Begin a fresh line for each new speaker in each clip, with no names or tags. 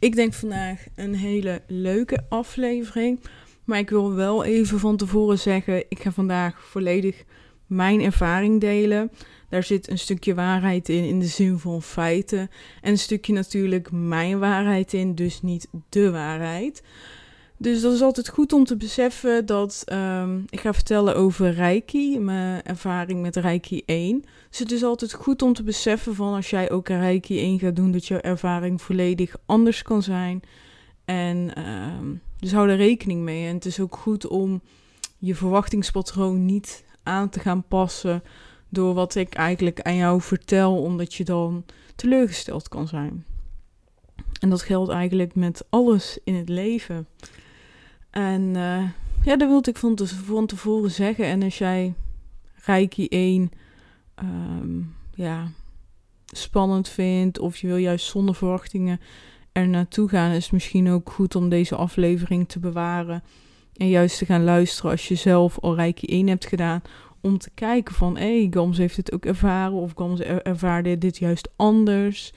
Ik denk vandaag een hele leuke aflevering. Maar ik wil wel even van tevoren zeggen: ik ga vandaag volledig mijn ervaring delen. Daar zit een stukje waarheid in, in de zin van feiten. En een stukje natuurlijk mijn waarheid in, dus niet de waarheid. Dus dat is altijd goed om te beseffen dat um, ik ga vertellen over Reiki, mijn ervaring met Reiki 1. Dus het is altijd goed om te beseffen van als jij ook Reiki 1 gaat doen, dat je ervaring volledig anders kan zijn. En um, dus hou er rekening mee. En het is ook goed om je verwachtingspatroon niet aan te gaan passen door wat ik eigenlijk aan jou vertel, omdat je dan teleurgesteld kan zijn. En dat geldt eigenlijk met alles in het leven. En uh, ja, dat wilde ik van, te, van tevoren zeggen. En als jij Reiki 1 um, ja, spannend vindt, of je wil juist zonder verwachtingen er naartoe gaan, is het misschien ook goed om deze aflevering te bewaren. En juist te gaan luisteren als je zelf al Reiki 1 hebt gedaan. Om te kijken van, hé, hey, Gams heeft het ook ervaren. Of Gams ervaarde dit juist anders.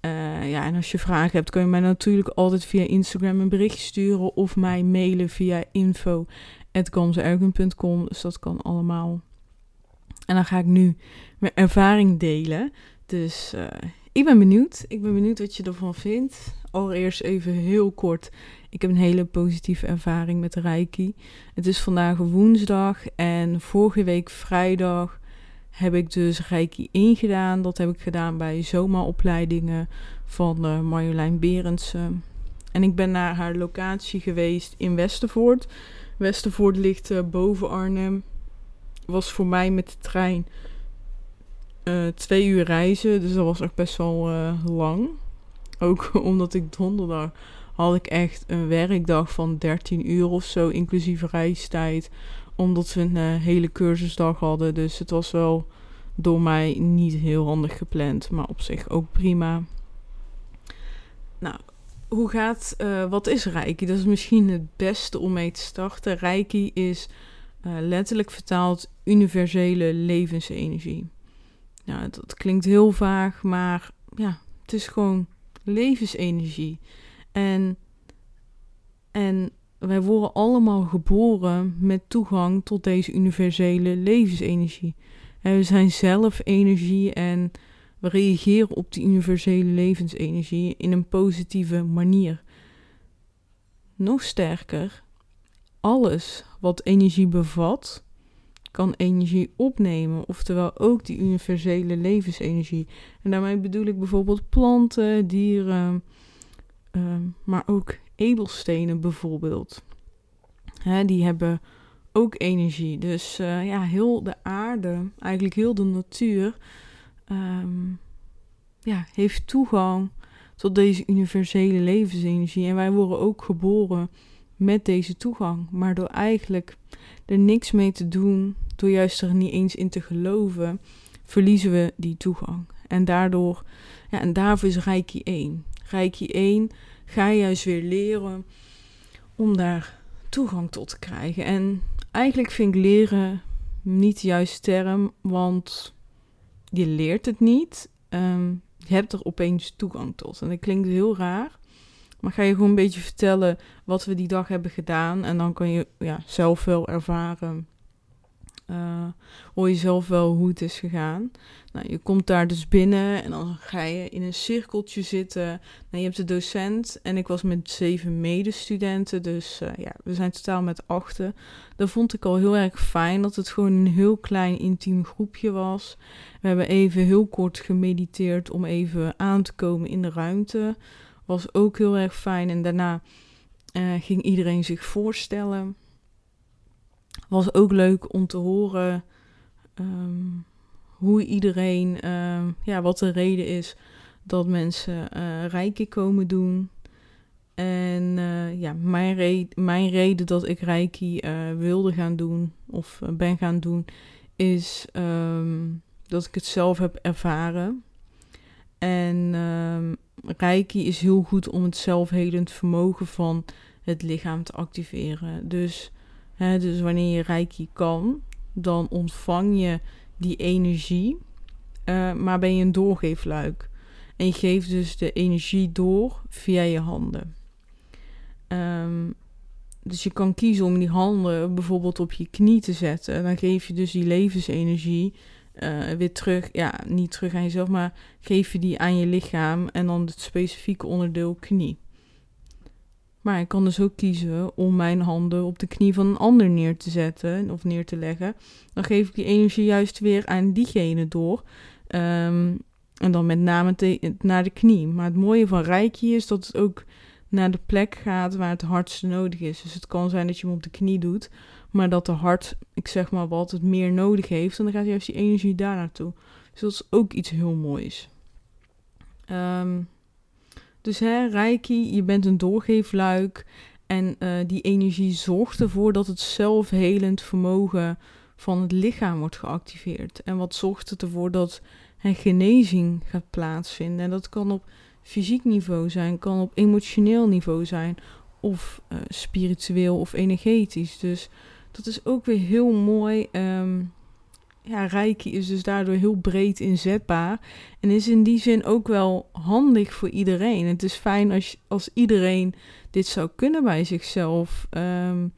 Uh, ja, en als je vragen hebt, kun je mij natuurlijk altijd via Instagram een berichtje sturen of mij mailen via info.gamzeergun.com. Dus dat kan allemaal. En dan ga ik nu mijn ervaring delen. Dus uh, ik ben benieuwd. Ik ben benieuwd wat je ervan vindt. Allereerst even heel kort. Ik heb een hele positieve ervaring met Reiki. Het is vandaag woensdag en vorige week vrijdag heb ik dus Reiki ingedaan. Dat heb ik gedaan bij zomeropleidingen van uh, Marjolein Berendsen. En ik ben naar haar locatie geweest in Westervoort. Westervoort ligt uh, boven Arnhem. Was voor mij met de trein uh, twee uur reizen. Dus dat was echt best wel lang. Ook omdat ik donderdag had ik echt een werkdag van 13 uur of zo, inclusief reistijd omdat we een uh, hele cursusdag hadden. Dus het was wel door mij niet heel handig gepland. Maar op zich ook prima. Nou, hoe gaat... Uh, wat is Reiki? Dat is misschien het beste om mee te starten. Reiki is uh, letterlijk vertaald universele levensenergie. Nou, dat klinkt heel vaag, maar ja, het is gewoon levensenergie. En, en wij worden allemaal geboren met toegang tot deze universele levensenergie. En we zijn zelf energie en we reageren op die universele levensenergie in een positieve manier. Nog sterker, alles wat energie bevat, kan energie opnemen, oftewel ook die universele levensenergie. En daarmee bedoel ik bijvoorbeeld planten, dieren, uh, maar ook edelstenen bijvoorbeeld. Hè, die hebben ook energie. Dus uh, ja, heel de aarde, eigenlijk heel de natuur, um, ja, heeft toegang tot deze universele levensenergie. En wij worden ook geboren met deze toegang. Maar door eigenlijk er niks mee te doen, door juist er niet eens in te geloven, verliezen we die toegang. En daardoor, ja, en daarvoor is Reiki 1. Reiki 1 ga je juist weer leren om daar toegang tot te krijgen. En eigenlijk vind ik leren niet de juiste term, want je leert het niet. Um, je hebt er opeens toegang tot. En dat klinkt heel raar. Maar ga je gewoon een beetje vertellen wat we die dag hebben gedaan. En dan kan je ja, zelf wel ervaren uh, hoor je zelf wel hoe het is gegaan. Nou, je komt daar dus binnen en dan ga je in een cirkeltje zitten. Nou, je hebt de docent en ik was met zeven medestudenten, dus uh, ja, we zijn totaal met achten. Dat vond ik al heel erg fijn, dat het gewoon een heel klein intiem groepje was. We hebben even heel kort gemediteerd om even aan te komen in de ruimte. Was ook heel erg fijn en daarna uh, ging iedereen zich voorstellen was ook leuk om te horen um, hoe iedereen, um, ja, wat de reden is dat mensen uh, komen doen. En uh, ja, mijn, mijn reden dat ik Reiki uh, wilde gaan doen of ben gaan doen, is um, dat ik het zelf heb ervaren. En um, Reiki is heel goed om het zelfhelend vermogen van het lichaam te activeren. Dus, dus wanneer je Reiki kan, dan ontvang je die energie, maar ben je een doorgeefluik. En je geeft dus de energie door via je handen. Um, dus je kan kiezen om die handen bijvoorbeeld op je knie te zetten. Dan geef je dus die levensenergie uh, weer terug. Ja, niet terug aan jezelf, maar geef je die aan je lichaam en dan het specifieke onderdeel knie. Maar ik kan dus ook kiezen om mijn handen op de knie van een ander neer te zetten of neer te leggen. Dan geef ik die energie juist weer aan diegene door. Um, en dan met name naar de knie. Maar het mooie van Reiki is dat het ook naar de plek gaat waar het hardste nodig is. Dus het kan zijn dat je hem op de knie doet, maar dat de hart, ik zeg maar wat, het meer nodig heeft. En dan gaat juist die energie daar naartoe. Dus dat is ook iets heel moois. Um, dus hè, Reiki, je bent een doorgeefluik. En uh, die energie zorgt ervoor dat het zelfhelend vermogen van het lichaam wordt geactiveerd. En wat zorgt ervoor dat en genezing gaat plaatsvinden. En dat kan op fysiek niveau zijn, kan op emotioneel niveau zijn, of uh, spiritueel of energetisch. Dus dat is ook weer heel mooi. Um, ja, Reiki is dus daardoor heel breed inzetbaar. En is in die zin ook wel handig voor iedereen. Het is fijn als, als iedereen dit zou kunnen bij zichzelf. Um,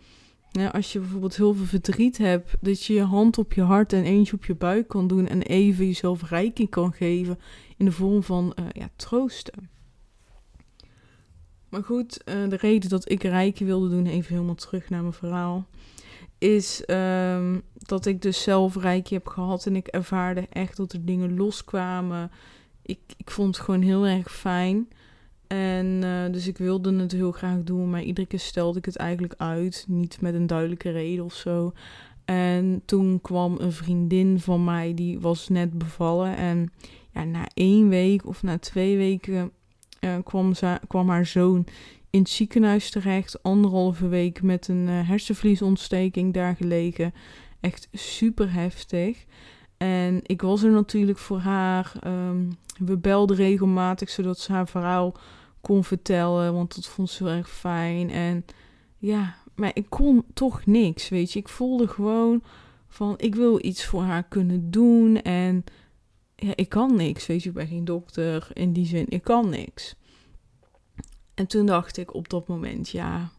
ja, als je bijvoorbeeld heel veel verdriet hebt, dat je je hand op je hart en eentje op je buik kan doen en even jezelf rijking kan geven in de vorm van uh, ja, troosten. Maar goed, uh, de reden dat ik rijken wilde doen, even helemaal terug naar mijn verhaal, is um, dat ik dus zelf rijkje heb gehad en ik ervaarde echt dat er dingen loskwamen. Ik, ik vond het gewoon heel erg fijn. En uh, dus ik wilde het heel graag doen, maar iedere keer stelde ik het eigenlijk uit. Niet met een duidelijke reden of zo. En toen kwam een vriendin van mij, die was net bevallen. En ja, na één week of na twee weken uh, kwam, kwam haar zoon in het ziekenhuis terecht. Anderhalve week met een uh, hersenvliesontsteking daar gelegen. Echt super heftig. En ik was er natuurlijk voor haar. Um, we belden regelmatig zodat ze haar verhaal kon vertellen, want dat vond ze heel erg fijn. En ja, maar ik kon toch niks, weet je. Ik voelde gewoon van, ik wil iets voor haar kunnen doen en ja, ik kan niks, weet je. Ik ben geen dokter in die zin, ik kan niks. En toen dacht ik op dat moment, ja,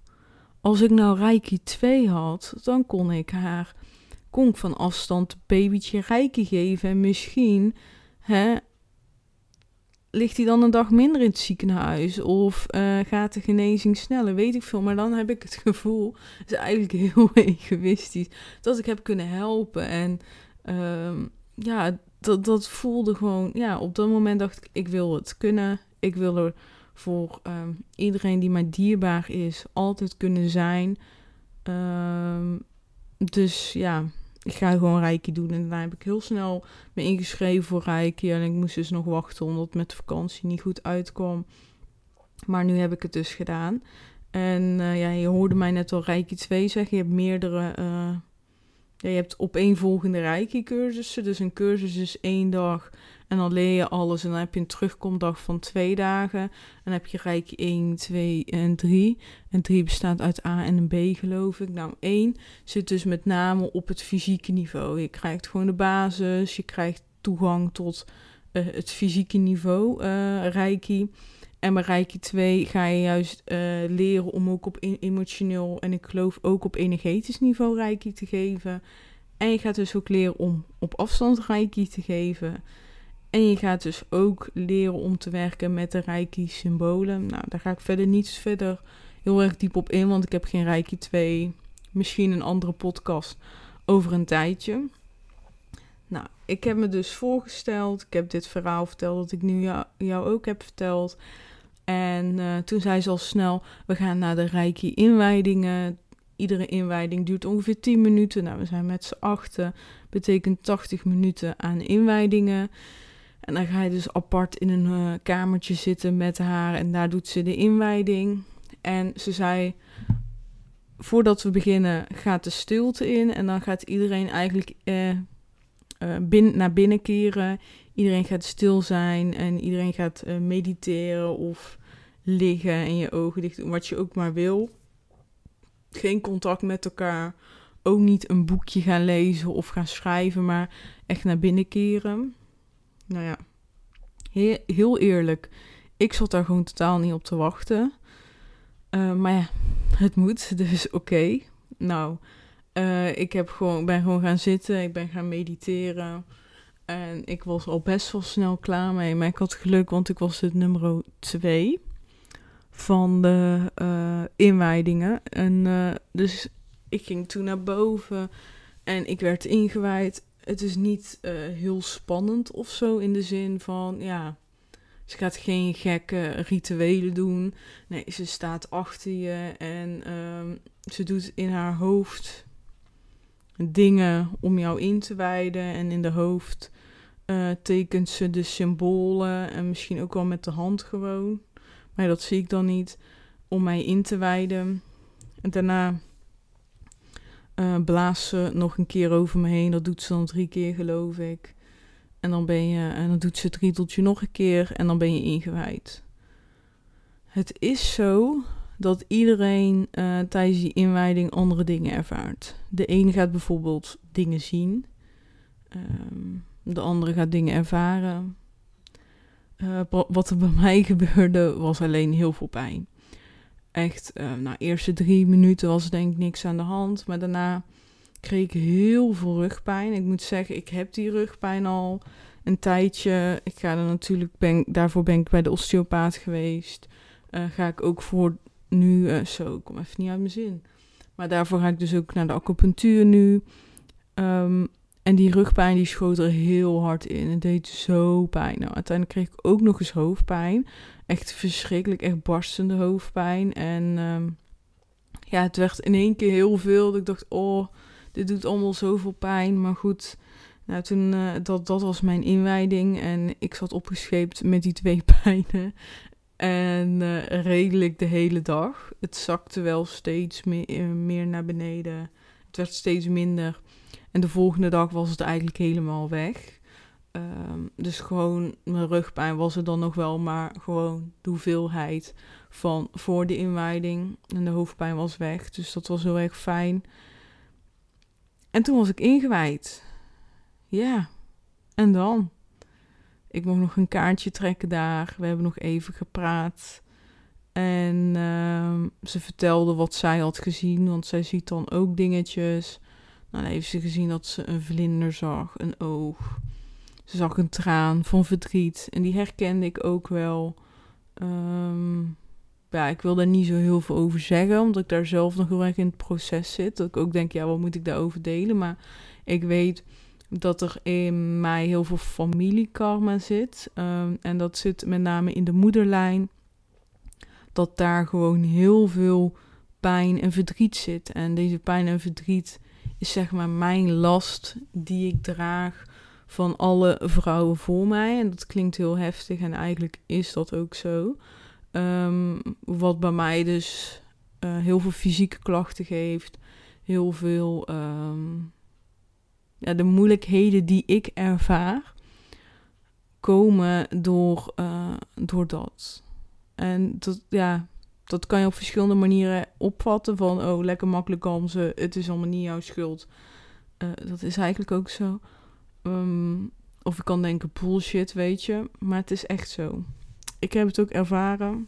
als ik nou Reiki 2 had, dan kon ik haar, kon ik van afstand babytje Reiki geven en misschien, hè, ligt hij dan een dag minder in het ziekenhuis? Of uh, gaat de genezing sneller? Weet ik veel. Maar dan heb ik het gevoel, het is eigenlijk heel egoïstisch, dat ik heb kunnen helpen. En um, ja, dat, dat voelde gewoon, ja, op dat moment dacht ik, ik wil het kunnen. Ik wil er voor um, iedereen die mij dierbaar is, altijd kunnen zijn. Um, dus ja, ik ga gewoon Reiki doen. En daarna heb ik heel snel me ingeschreven voor Reiki. En ik moest dus nog wachten omdat het met de vakantie niet goed uitkwam. Maar nu heb ik het dus gedaan. En uh, ja, je hoorde mij net al Reiki 2 zeggen. Je hebt meerdere... Uh, ja, je hebt opeenvolgende Reiki-cursussen. Dus een cursus is één dag en dan leer je alles. En dan heb je een terugkomdag van twee dagen. En dan heb je Rijk 1, 2 en 3. En 3 bestaat uit A en B, geloof ik. Nou, 1 zit dus met name op het fysieke niveau. Je krijgt gewoon de basis. Je krijgt toegang tot uh, het fysieke niveau, uh, Reiki. En bij Reiki 2 ga je juist uh, leren om ook op emotioneel en ik geloof ook op energetisch niveau Reiki te geven. En je gaat dus ook leren om op afstand Reiki te geven. En je gaat dus ook leren om te werken met de Reiki-symbolen. Nou, daar ga ik verder niet verder heel erg diep op in, want ik heb geen Reiki 2. Misschien een andere podcast over een tijdje. Nou, ik heb me dus voorgesteld. Ik heb dit verhaal verteld dat ik nu jou ook heb verteld. En uh, toen zei ze al snel, we gaan naar de Reiki-inwijdingen. Iedere inwijding duurt ongeveer 10 minuten. Nou, we zijn met z'n achten. Betekent 80 minuten aan inwijdingen. En dan ga je dus apart in een uh, kamertje zitten met haar en daar doet ze de inwijding. En ze zei, voordat we beginnen gaat de stilte in en dan gaat iedereen eigenlijk eh, naar binnen keren. Iedereen gaat stil zijn en iedereen gaat mediteren of liggen en je ogen dicht doen, wat je ook maar wil. Geen contact met elkaar. Ook niet een boekje gaan lezen of gaan schrijven, maar echt naar binnen keren. Nou ja, heel, heel eerlijk. Ik zat daar gewoon totaal niet op te wachten. Uh, maar ja, het moet, dus oké. Nou, uh, ik heb gewoon, ben gewoon gaan zitten, ik ben gaan mediteren. En ik was al best wel snel klaar mee. Maar ik had geluk, want ik was het nummer 2 van de uh, inwijdingen. En uh, dus ik ging toen naar boven en ik werd ingewijd. Het is niet uh, heel spannend of zo in de zin van, ja, ze gaat geen gekke rituelen doen. Nee, ze staat achter je en um, ze doet in haar hoofd dingen om jou in te wijden. En in de hoofd tekent ze de symbolen en misschien ook wel met de hand gewoon. Maar dat zie ik dan niet. Om mij in te wijden. En daarna uh, blaast ze nog een keer over me heen. Dat doet ze dan drie keer, geloof ik. En dan ben je, en dan doet ze het rieteltje nog een keer en dan ben je ingewijd. Het is zo dat iedereen uh, tijdens die inwijding andere dingen ervaart. De ene gaat bijvoorbeeld dingen zien, um, de andere gaat dingen ervaren. Uh, wat er bij mij gebeurde, was alleen heel veel pijn. Echt, uh, na de eerste drie minuten was denk ik niks aan de hand. Maar daarna kreeg ik heel veel rugpijn. Ik moet zeggen, ik heb die rugpijn al een tijdje. Ik ga er natuurlijk, ben, daarvoor ben ik bij de osteopaat geweest. Uh, ga ik ook voor nu, zo, ik kom even niet uit mijn zin. Maar daarvoor ga ik dus ook naar de acupunctuur nu. Um, en die rugpijn die schoot er heel hard in. Het deed zo pijn. Nou, uiteindelijk kreeg ik ook nog eens hoofdpijn. Echt verschrikkelijk, echt barstende hoofdpijn. En um, ja, het werd in één keer heel veel. ik dacht, oh, dit doet allemaal zoveel pijn. Maar goed, nou, toen, uh, dat, dat was mijn inwijding. En ik zat opgescheept met die twee pijnen. En uh, redelijk de hele dag. Het zakte wel steeds uh, meer naar beneden. Het werd steeds minder. En de volgende dag was het eigenlijk helemaal weg. Um, dus gewoon mijn rugpijn was er dan nog wel, maar gewoon de hoeveelheid van voor de inwijding. En de hoofdpijn was weg, dus dat was heel erg fijn. En toen was ik ingewijd. Ja, en dan? Ik mocht nog een kaartje trekken daar. We hebben nog even gepraat. En uh, ze vertelde wat zij had gezien, want zij ziet dan ook dingetjes. Nou, dan heeft ze gezien dat ze een vlinder zag, een oog. Ze zag een traan van verdriet. En die herkende ik ook wel. Um, ja, ik wil daar niet zo heel veel over zeggen, omdat ik daar zelf nog heel erg in het proces zit. Dat ik ook denk, ja, wat moet ik daarover delen? Maar ik weet dat er in mij heel veel familiekarma zit. Um, en dat zit met name in de moederlijn. Dat daar gewoon heel veel pijn en verdriet zit. En deze pijn en verdriet is zeg maar mijn last die ik draag van alle vrouwen voor mij. En dat klinkt heel heftig en eigenlijk is dat ook zo. Um, wat bij mij dus uh, heel veel fysieke klachten geeft. Heel veel um, ja, de moeilijkheden die ik ervaar komen door, uh, door dat. En dat, ja, dat kan je op verschillende manieren opvatten. Van, oh, lekker makkelijk ze het is allemaal niet jouw schuld. Uh, dat is eigenlijk ook zo. Um, of ik kan denken, bullshit, weet je. Maar het is echt zo. Ik heb het ook ervaren.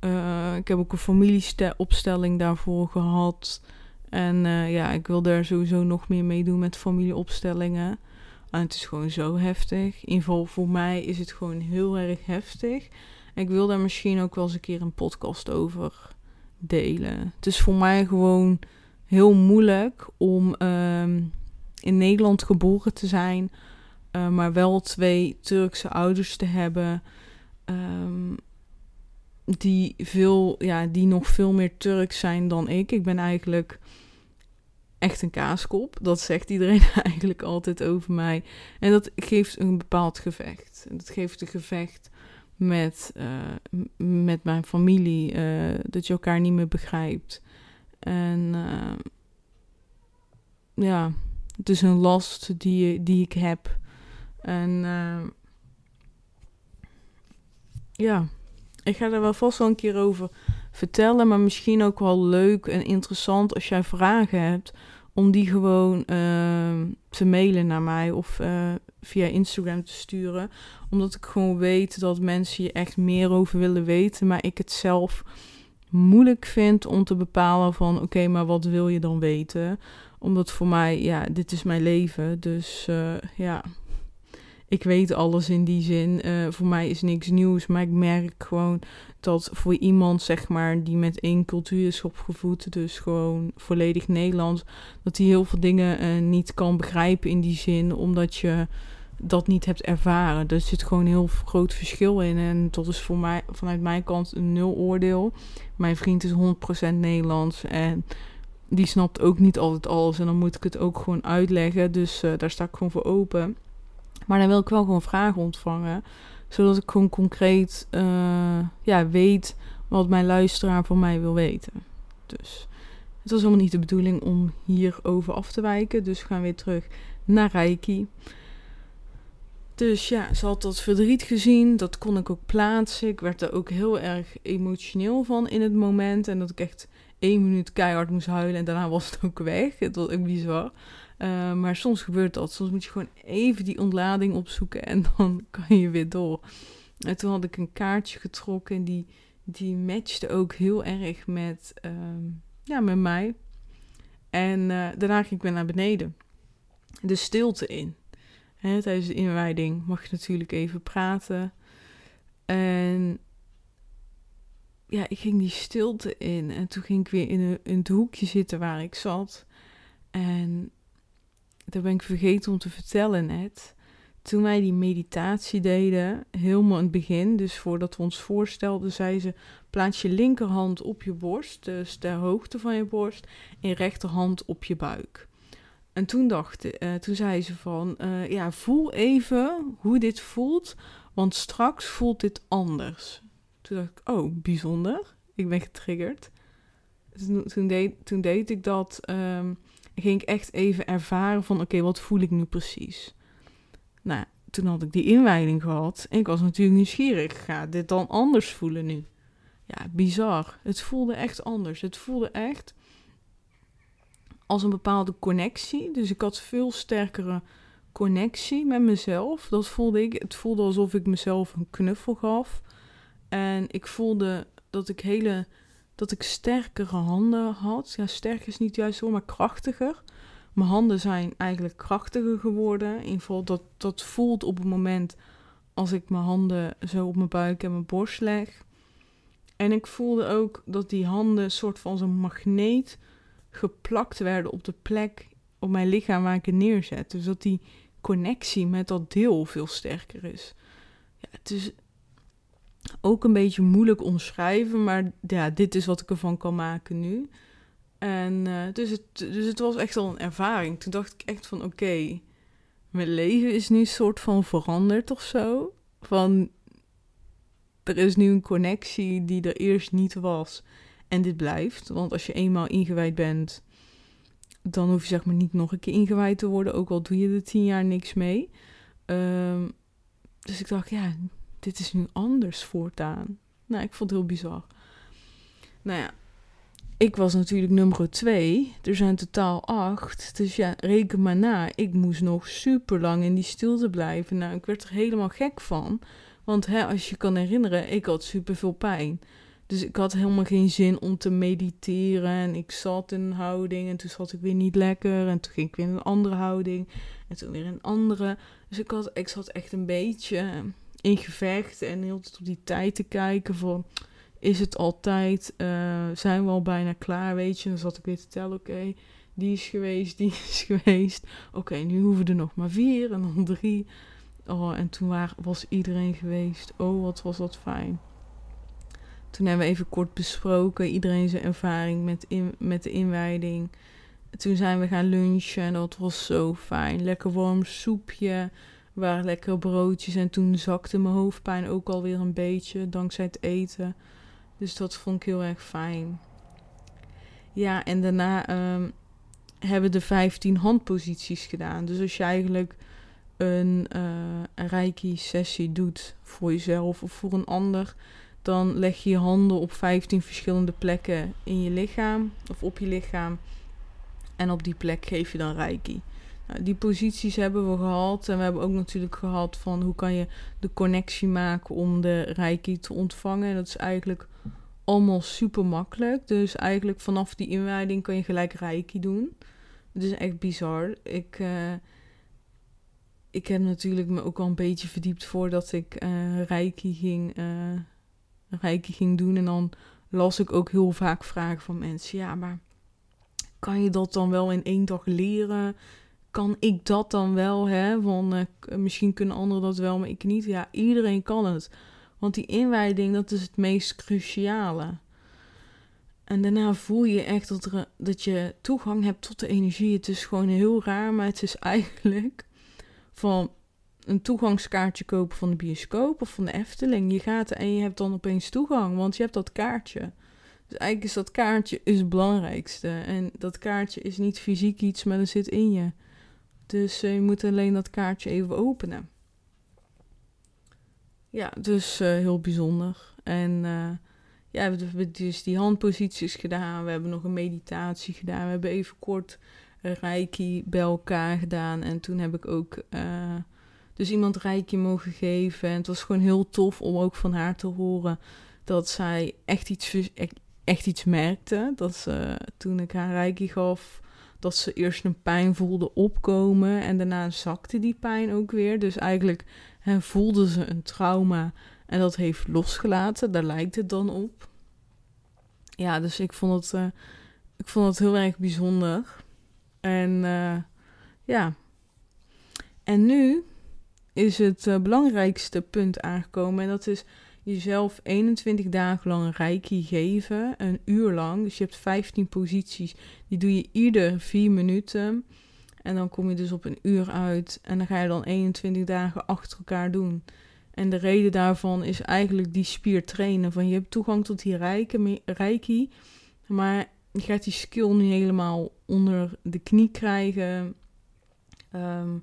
Uh, ik heb ook een familieopstelling daarvoor gehad. En uh, ja, ik wil daar sowieso nog meer mee doen met familieopstellingen. En het is gewoon zo heftig. In ieder geval voor mij is het gewoon heel erg heftig. Ik wil daar misschien ook wel eens een keer een podcast over delen. Het is voor mij gewoon heel moeilijk om um, in Nederland geboren te zijn, uh, maar wel twee Turkse ouders te hebben. Um, die, veel, ja, die nog veel meer Turks zijn dan ik. Ik ben eigenlijk echt een kaaskop. Dat zegt iedereen eigenlijk altijd over mij. En dat geeft een bepaald gevecht. En dat geeft een gevecht met, uh, met mijn familie. Uh, dat je elkaar niet meer begrijpt. En uh, ja, het is een last die, die ik heb. En ja, ik ga er wel vast wel een keer over vertellen. Maar misschien ook wel leuk en interessant als jij vragen hebt. Om die gewoon te mailen naar mij of via Instagram te sturen. Omdat ik gewoon weet dat mensen je echt meer over willen weten. Maar ik het zelf moeilijk vind om te bepalen van oké, maar wat wil je dan weten? Omdat voor mij, ja, dit is mijn leven. Dus uh, ja, ik weet alles in die zin. Uh, voor mij is niks nieuws. Maar ik merk gewoon dat voor iemand, zeg maar, die met één cultuur is opgevoed, dus gewoon volledig Nederlands, dat hij heel veel dingen uh, niet kan begrijpen in die zin, omdat je dat niet hebt ervaren. Er zit gewoon een heel groot verschil in. En dat is voor mij vanuit mijn kant een nul oordeel. Mijn vriend is 100% Nederlands en die snapt ook niet altijd alles. En dan moet ik het ook gewoon uitleggen. Dus uh, daar sta ik gewoon voor open. Maar dan wil ik wel gewoon vragen ontvangen. Zodat ik gewoon concreet uh, ja, weet wat mijn luisteraar van mij wil weten. Dus het was helemaal niet de bedoeling om hierover af te wijken. Dus we gaan weer terug naar Reiki. Dus ja, ze had dat verdriet gezien. Dat kon ik ook plaatsen. Ik werd er ook heel erg emotioneel van in het moment. En dat ik echt één minuut keihard moest huilen. En daarna was het ook weg. Het was ook bizar. Uh, maar soms gebeurt dat. Soms moet je gewoon even die ontlading opzoeken. En dan kan je weer door. En toen had ik een kaartje getrokken. En die, die matchte ook heel erg met, uh, ja, met mij. En uh, daarna ging ik weer naar beneden. De stilte in. Hè, tijdens de inwijding mag je natuurlijk even praten. En ja, ik ging die stilte in. En toen ging ik weer in, een, in het hoekje zitten waar ik zat. En daar ben ik vergeten om te vertellen net. Toen wij die meditatie deden, helemaal in het begin, dus voordat we ons voorstelden, zei ze: plaats je linkerhand op je borst, dus ter hoogte van je borst, en rechterhand op je buik. En toen dacht, uh, toen zei ze van, uh, ja, voel even hoe dit voelt, want straks voelt dit anders. Toen dacht ik, oh, bijzonder. Ik ben getriggerd. Toen, toen, deed, toen deed ik dat, um, ging ik echt even ervaren van, oké, wat voel ik nu precies? Nou, toen had ik die inwijding gehad en ik was natuurlijk nieuwsgierig. Ga dit dan anders voelen nu? Ja, bizar. Het voelde echt anders. Het voelde echt als een bepaalde connectie. Dus ik had veel sterkere connectie met mezelf. Dat voelde ik. Het voelde alsof ik mezelf een knuffel gaf. En ik voelde dat ik hele dat ik sterkere handen had. Ja, sterk is niet juist zo, maar krachtiger. Mijn handen zijn eigenlijk krachtiger geworden. In ieder geval, dat, dat voelt op het moment als ik mijn handen zo op mijn buik en mijn borst leg. En ik voelde ook dat die handen soort van zo'n magneet geplakt werden op de plek op mijn lichaam waar ik het neerzet. Dus dat die connectie met dat deel veel sterker is. Ja, het is ook een beetje moeilijk omschrijven, maar ja, dit is wat ik ervan kan maken nu. En uh, dus, het, dus het was echt al een ervaring. Toen dacht ik echt van oké, mijn leven is nu soort van veranderd of zo. Van er is nu een connectie die er eerst niet was. En dit blijft. Want als je eenmaal ingewijd bent, dan hoef je zeg maar niet nog een keer ingewijd te worden. Ook al doe je er tien jaar niks mee. Um, dus ik dacht, ja, dit is nu anders voortaan. Nou, ik vond het heel bizar. Nou ja, ik was natuurlijk nummer twee. Er zijn totaal acht. Dus ja, reken maar na. Ik moest nog super lang in die stilte blijven. Nou, ik werd er helemaal gek van. Want hè, als je kan herinneren, ik had super veel pijn. Dus ik had helemaal geen zin om te mediteren. En ik zat in een houding en toen zat ik weer niet lekker. En toen ging ik weer in een andere houding. En toen weer in een andere. Dus ik, had, ik zat echt een beetje in gevecht. En heel op die tijd te kijken van... Is het altijd... Uh, zijn we al bijna klaar, weet je? Dan zat ik weer te tellen, oké... die is geweest, die is geweest. Oké, nu hoeven er nog maar vier en dan drie. Oh, en toen waar, was iedereen geweest. Oh, wat was dat fijn. Toen hebben we even kort besproken, iedereen zijn ervaring met, in, met de inwijding. Toen zijn we gaan lunchen en dat was zo fijn. Lekker warm soepje, waren lekkere broodjes. En toen zakte mijn hoofdpijn ook alweer een beetje dankzij het eten. Dus dat vond ik heel erg fijn. Ja, en daarna um, hebben de 15 handposities gedaan. Dus als je eigenlijk een, uh, een reiki-sessie doet voor jezelf of voor een ander, dan leg je je handen op 15 verschillende plekken in je lichaam of op je lichaam. En op die plek geef je dan reiki. Nou, die posities hebben we gehad. En we hebben ook natuurlijk gehad van hoe kan je de connectie maken om de reiki te ontvangen. En dat is eigenlijk allemaal super makkelijk. Dus eigenlijk vanaf die inwijding kan je gelijk reiki doen. Het is echt bizar. Ik, uh, ik heb natuurlijk me ook al een beetje verdiept voordat ik uh, reiki, ging, uh, reiki ging doen. En dan las ik ook heel vaak vragen van mensen. Ja, maar kan je dat dan wel in één dag leren? Kan ik dat dan wel? Hè? Want misschien kunnen anderen dat wel, maar ik niet. Ja, iedereen kan het. Want die inwijding, dat is het meest cruciale. En daarna voel je echt dat, er, dat je toegang hebt tot de energie. Het is gewoon heel raar, maar het is eigenlijk van een toegangskaartje kopen van de bioscoop of van de Efteling. Je gaat en je hebt dan opeens toegang, want je hebt dat kaartje. Dus eigenlijk is dat kaartje is het belangrijkste. En dat kaartje is niet fysiek iets, maar dat zit in je. Dus uh, je moet alleen dat kaartje even openen. Ja, dus uh, heel bijzonder. En uh, ja, we hebben dus die handposities gedaan. We hebben nog een meditatie gedaan. We hebben even kort reiki bij elkaar gedaan. En toen heb ik ook dus iemand reiki mogen geven. En het was gewoon heel tof om ook van haar te horen dat zij echt iets, echt iets merkte. Dat ze toen ik haar reiki gaf, dat ze eerst een pijn voelde opkomen. En daarna zakte die pijn ook weer. Dus eigenlijk hè, voelde ze een trauma en dat heeft losgelaten. Daar lijkt het dan op. Ja, dus ik vond het, uh, ik vond het heel erg bijzonder. En uh, ja. En nu is het uh, belangrijkste punt aangekomen. En dat is jezelf 21 dagen lang reiki geven. Een uur lang. Dus je hebt 15 posities. Die doe je ieder 4 minuten. En dan kom je dus op een uur uit. En dan ga je dan 21 dagen achter elkaar doen. En de reden daarvan is eigenlijk die spier trainen. Van je hebt toegang tot die reiki, maar je gaat die skill nu helemaal onder de knie krijgen. Um,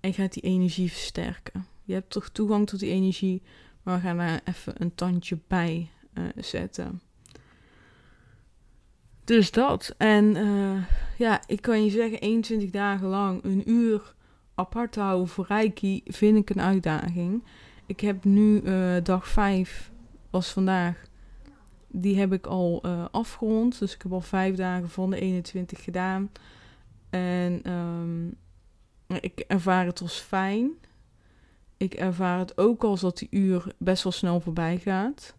en gaat die energie versterken. Je hebt toch toegang tot die energie, maar we gaan daar even een tandje bij uh, zetten. Dus dat. En uh, ja, ik kan je zeggen, 21 dagen lang een uur apart houden voor Reiki vind ik een uitdaging. Ik heb nu uh, dag 5, was vandaag, die heb ik al afgerond. Dus ik heb al vijf dagen van de 21 gedaan. En um, ik ervaar het als fijn. Ik ervaar het ook als dat die uur best wel snel voorbij gaat.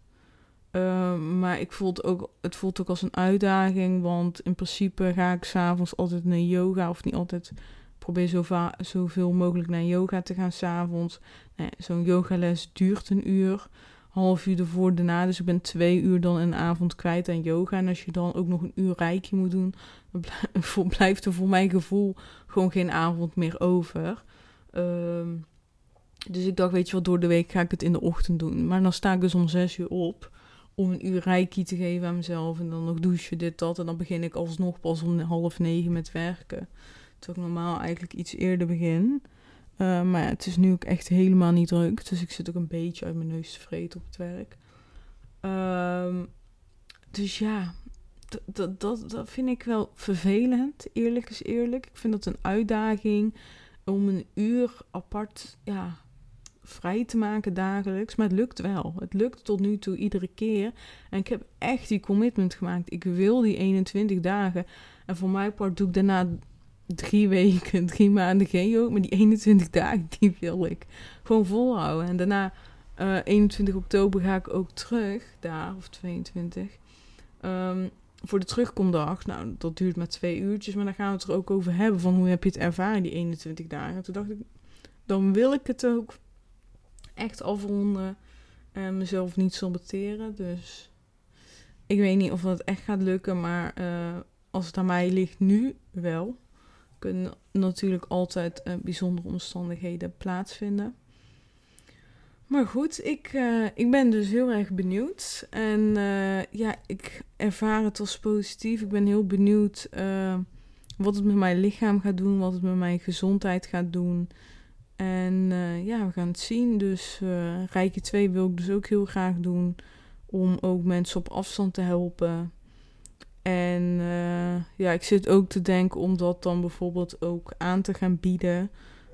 Uh, maar ik voel het, ook, het voelt ook als een uitdaging. Want in principe ga ik s'avonds altijd naar yoga. Of niet altijd probeer zo zoveel mogelijk naar yoga te gaan s'avonds. Nee, Zo'n yogales duurt een uur, half uur ervoor, daarna. Dus ik ben twee uur dan een avond kwijt aan yoga. En als je dan ook nog een uur rijkje moet doen, dan blijft er voor mijn gevoel gewoon geen avond meer over. Um, dus ik dacht, weet je wat, door de week ga ik het in de ochtend doen. Maar dan sta ik dus om zes uur op om een uur reiki te geven aan mezelf. En dan nog douchen, dit, dat. En dan begin ik alsnog pas om half negen met werken. Terwijl ik normaal eigenlijk iets eerder begin. Uh, maar ja, het is nu ook echt helemaal niet druk. Dus ik zit ook een beetje uit mijn neus te vreten op het werk. Um, dus ja, dat, dat, dat vind ik wel vervelend. Eerlijk is eerlijk. Ik vind dat een uitdaging om een uur apart ja, vrij te maken dagelijks. Maar het lukt wel. Het lukt tot nu toe iedere keer. En ik heb echt die commitment gemaakt. Ik wil die 21 dagen. En voor mijn part doe ik daarna drie weken, drie maanden geen yoga. Maar die 21 dagen, die wil ik gewoon volhouden. En daarna, uh, eh, 21 oktober, ga ik ook terug daar, of 22. Um, ehm, voor de terugkomdag. Nou, dat duurt maar twee uurtjes. Maar dan gaan we het er ook over hebben. Van hoe heb je het ervaren, die 21 dagen. Toen dacht ik, dan wil ik het ook echt afronden. En mezelf niet saboteren. Dus ik weet niet of dat echt gaat lukken. Maar uh, als het aan mij ligt nu wel. kunnen natuurlijk altijd uh, bijzondere omstandigheden plaatsvinden. Maar goed, ik, uh, ik ben dus heel erg benieuwd. En ja, ik ervaar het als positief. Ik ben heel benieuwd wat het met mijn lichaam gaat doen, wat het met mijn gezondheid gaat doen. En ja, we gaan het zien. Dus Rijke 2 wil ik dus ook heel graag doen. Om ook mensen op afstand te helpen. En ja, ik zit ook te denken om dat dan bijvoorbeeld ook aan te gaan bieden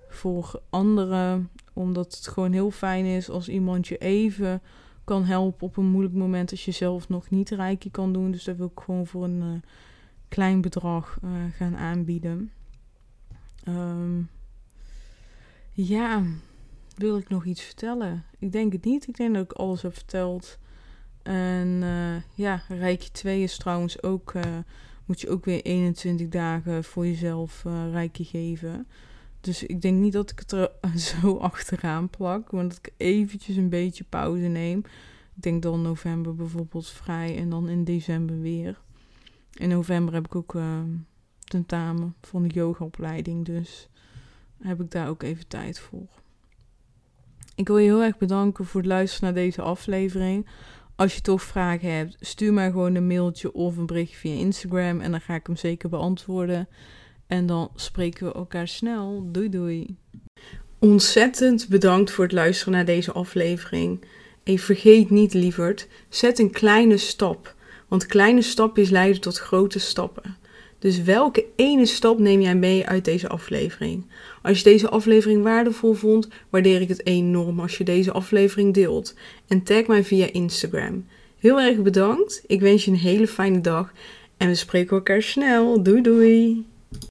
voor anderen omdat het gewoon heel fijn is als iemand je even kan helpen op een moeilijk moment als je zelf nog niet rijkje kan doen. Dus dat wil ik gewoon voor een uh, klein bedrag uh, gaan aanbieden. Um, ja, wil ik nog iets vertellen? Ik denk het niet. Ik denk dat ik alles heb verteld. En uh, ja, Rijkje 2 is trouwens ook, moet je ook weer 21 dagen voor jezelf Rijkje geven. Dus ik denk niet dat ik het er zo achteraan plak. Maar dat ik eventjes een beetje pauze neem. Ik denk dan november bijvoorbeeld vrij en dan in december weer. In november heb ik ook uh, tentamen voor de yogaopleiding. Dus heb ik daar ook even tijd voor. Ik wil je heel erg bedanken voor het luisteren naar deze aflevering. Als je toch vragen hebt, stuur mij gewoon een mailtje of een berichtje via Instagram. En dan ga ik hem zeker beantwoorden. En dan spreken we elkaar snel. Doei doei. Ontzettend bedankt voor het luisteren naar deze aflevering. En vergeet niet, lieverd, zet een kleine stap. Want kleine stapjes leiden tot grote stappen. Dus welke ene stap neem jij mee uit deze aflevering? Als je deze aflevering waardevol vond, waardeer ik het enorm als je deze aflevering deelt. En tag mij via Instagram. Heel erg bedankt. Ik wens je een hele fijne dag. En we spreken elkaar snel. Doei doei.